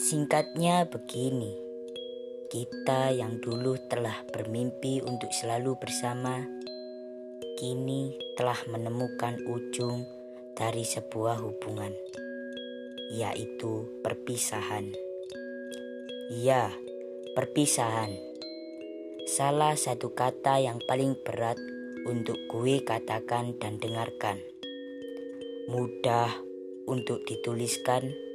Singkatnya begini, kita yang dulu telah bermimpi untuk selalu bersama, kini telah menemukan ujung dari sebuah hubungan, yaitu perpisahan. Ya, perpisahan. Salah satu kata yang paling berat untuk gue katakan dan dengarkan. Mudah untuk dituliskan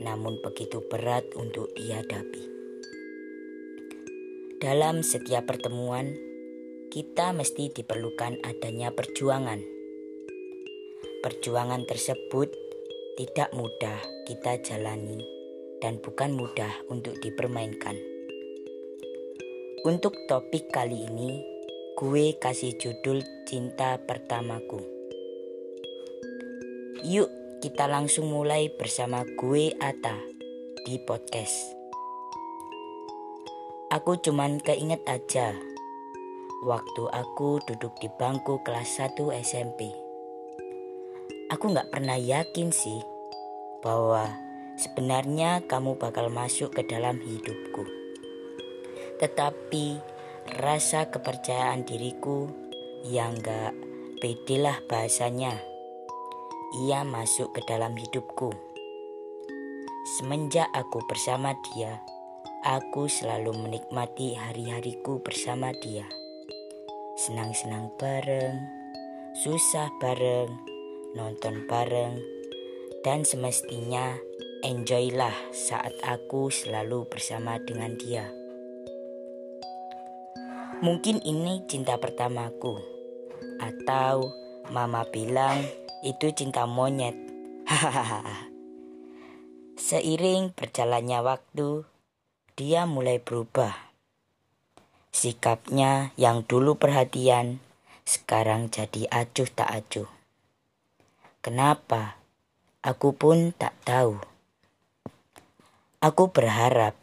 namun begitu berat untuk dihadapi. Dalam setiap pertemuan, kita mesti diperlukan adanya perjuangan. Perjuangan tersebut tidak mudah kita jalani dan bukan mudah untuk dipermainkan. Untuk topik kali ini, gue kasih judul Cinta Pertamaku. Yuk kita langsung mulai bersama gue Ata di podcast. Aku cuman keinget aja waktu aku duduk di bangku kelas 1 SMP. Aku gak pernah yakin sih bahwa sebenarnya kamu bakal masuk ke dalam hidupku. Tetapi rasa kepercayaan diriku yang gak pedelah bahasanya ia masuk ke dalam hidupku. Semenjak aku bersama dia, aku selalu menikmati hari-hariku bersama dia. Senang-senang bareng, susah bareng, nonton bareng, dan semestinya enjoylah saat aku selalu bersama dengan dia. Mungkin ini cinta pertamaku, atau mama bilang itu cinta monyet. Seiring berjalannya waktu, dia mulai berubah. Sikapnya yang dulu perhatian, sekarang jadi acuh tak acuh. Kenapa? Aku pun tak tahu. Aku berharap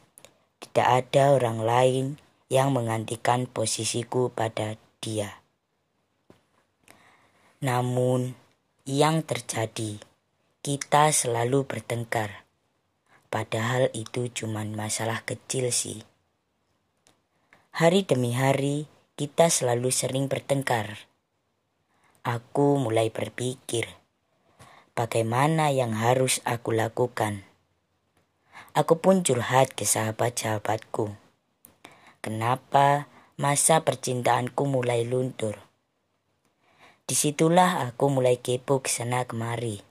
tidak ada orang lain yang menggantikan posisiku pada dia. Namun, yang terjadi, kita selalu bertengkar. Padahal itu cuma masalah kecil sih. Hari demi hari, kita selalu sering bertengkar. Aku mulai berpikir, bagaimana yang harus aku lakukan. Aku pun curhat ke sahabat-sahabatku. Kenapa masa percintaanku mulai luntur? Di situlah aku mulai kepo ke sana kemari.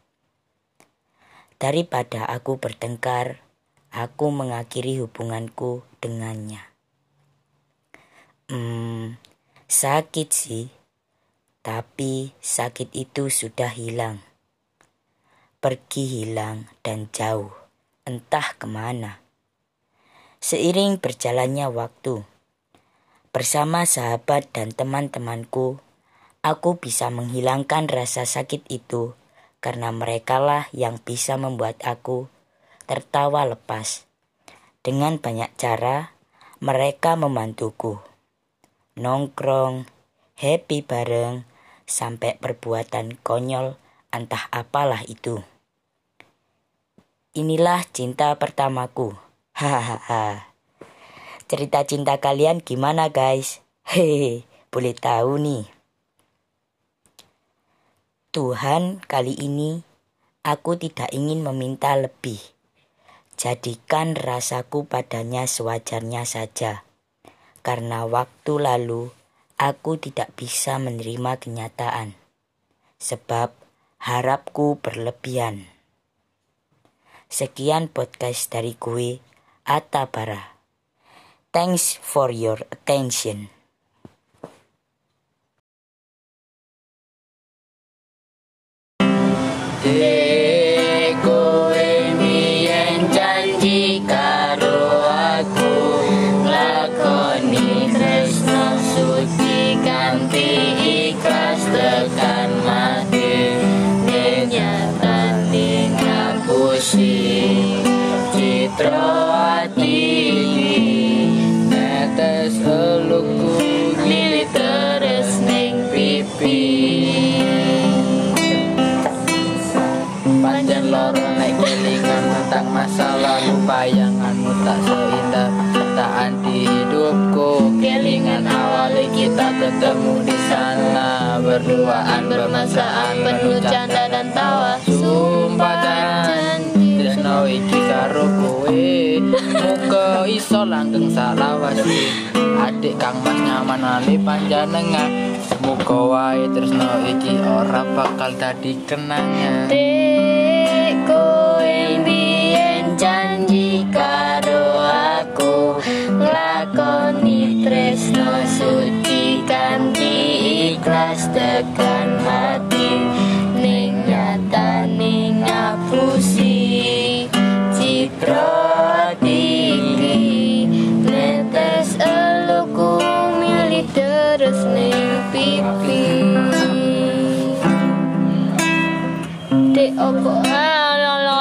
Daripada aku bertengkar, aku mengakhiri hubunganku dengannya. Hmm, sakit sih, tapi sakit itu sudah hilang. Pergi hilang dan jauh, entah ke mana. Seiring berjalannya waktu, bersama sahabat dan teman-temanku, Aku bisa menghilangkan rasa sakit itu karena merekalah yang bisa membuat aku tertawa lepas. Dengan banyak cara, mereka membantuku. Nongkrong, happy bareng, sampai perbuatan konyol entah apalah itu. Inilah cinta pertamaku. Hahaha. Cerita cinta kalian gimana guys? Hehehe, boleh tahu nih. Tuhan, kali ini aku tidak ingin meminta lebih. Jadikan rasaku padanya sewajarnya saja. Karena waktu lalu aku tidak bisa menerima kenyataan. Sebab harapku berlebihan. Sekian podcast dari gue, Atta Bara. Thanks for your attention. Bayanganmu tak seindah Ciptaan di hidupku. Kelingan awali kita ketemu di sana. Berduaan bermesraan penuh canda dan tawa. Sumpah janji Tresno iki karo kowe Muka iso langgeng salawasi Adik kang mas nyaman ali panjanengan Muka wae tresno iki ora bakal dadi kenangan ikhlas tekan hati ning nyatane ngapusi. Citra iki netes eluku milih terus ning pipi. Dek opo